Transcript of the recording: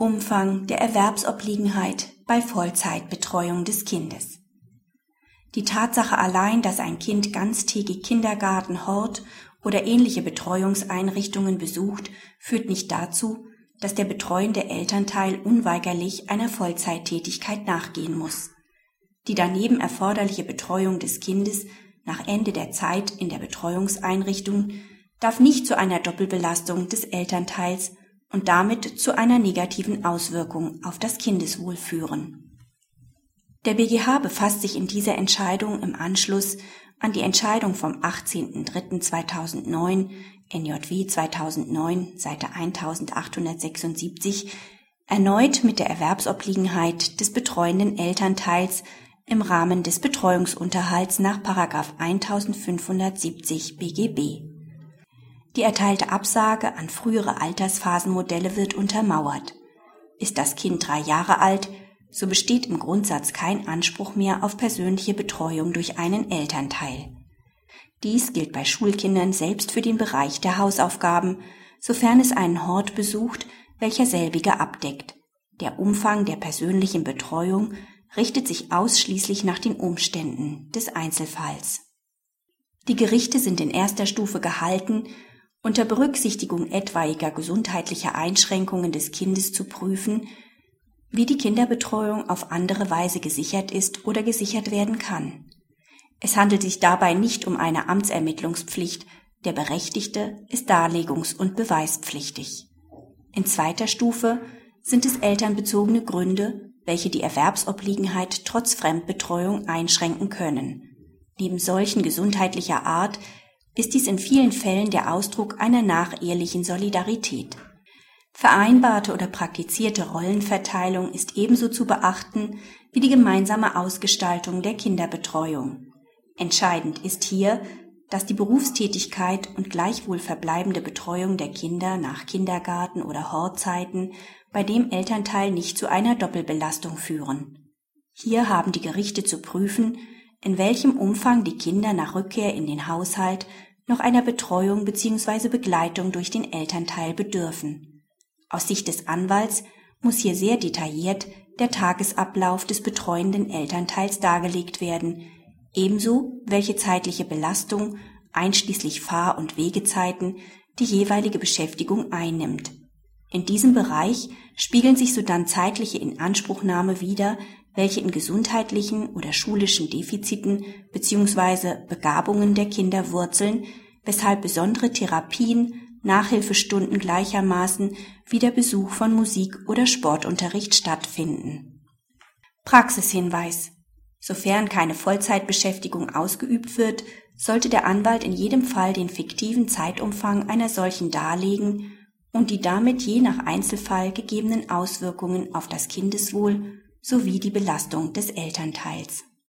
Umfang der Erwerbsobliegenheit bei Vollzeitbetreuung des Kindes. Die Tatsache allein, dass ein Kind ganztägig Kindergarten, Hort oder ähnliche Betreuungseinrichtungen besucht, führt nicht dazu, dass der betreuende Elternteil unweigerlich einer Vollzeittätigkeit nachgehen muss. Die daneben erforderliche Betreuung des Kindes nach Ende der Zeit in der Betreuungseinrichtung darf nicht zu einer Doppelbelastung des Elternteils und damit zu einer negativen Auswirkung auf das Kindeswohl führen. Der BGH befasst sich in dieser Entscheidung im Anschluss an die Entscheidung vom 18.03.2009 NJW 2009 Seite 1876 erneut mit der Erwerbsobliegenheit des betreuenden Elternteils im Rahmen des Betreuungsunterhalts nach 1570 BGB. Die erteilte Absage an frühere Altersphasenmodelle wird untermauert. Ist das Kind drei Jahre alt, so besteht im Grundsatz kein Anspruch mehr auf persönliche Betreuung durch einen Elternteil. Dies gilt bei Schulkindern selbst für den Bereich der Hausaufgaben, sofern es einen Hort besucht, welcher selbige abdeckt. Der Umfang der persönlichen Betreuung richtet sich ausschließlich nach den Umständen des Einzelfalls. Die Gerichte sind in erster Stufe gehalten, unter Berücksichtigung etwaiger gesundheitlicher Einschränkungen des Kindes zu prüfen, wie die Kinderbetreuung auf andere Weise gesichert ist oder gesichert werden kann. Es handelt sich dabei nicht um eine Amtsermittlungspflicht, der Berechtigte ist darlegungs- und beweispflichtig. In zweiter Stufe sind es elternbezogene Gründe, welche die Erwerbsobliegenheit trotz Fremdbetreuung einschränken können. Neben solchen gesundheitlicher Art ist dies in vielen Fällen der Ausdruck einer nachehelichen Solidarität. Vereinbarte oder praktizierte Rollenverteilung ist ebenso zu beachten wie die gemeinsame Ausgestaltung der Kinderbetreuung. Entscheidend ist hier, dass die Berufstätigkeit und gleichwohl verbleibende Betreuung der Kinder nach Kindergarten oder Hortzeiten bei dem Elternteil nicht zu einer Doppelbelastung führen. Hier haben die Gerichte zu prüfen, in welchem Umfang die Kinder nach Rückkehr in den Haushalt noch einer Betreuung bzw. Begleitung durch den Elternteil bedürfen. Aus Sicht des Anwalts muss hier sehr detailliert der Tagesablauf des betreuenden Elternteils dargelegt werden, ebenso welche zeitliche Belastung einschließlich Fahr- und Wegezeiten die jeweilige Beschäftigung einnimmt. In diesem Bereich spiegeln sich sodann zeitliche Inanspruchnahme wider, welche in gesundheitlichen oder schulischen Defiziten bzw. Begabungen der Kinder wurzeln, weshalb besondere Therapien, Nachhilfestunden gleichermaßen wie der Besuch von Musik- oder Sportunterricht stattfinden. Praxishinweis. Sofern keine Vollzeitbeschäftigung ausgeübt wird, sollte der Anwalt in jedem Fall den fiktiven Zeitumfang einer solchen darlegen und die damit je nach Einzelfall gegebenen Auswirkungen auf das Kindeswohl sowie die Belastung des Elternteils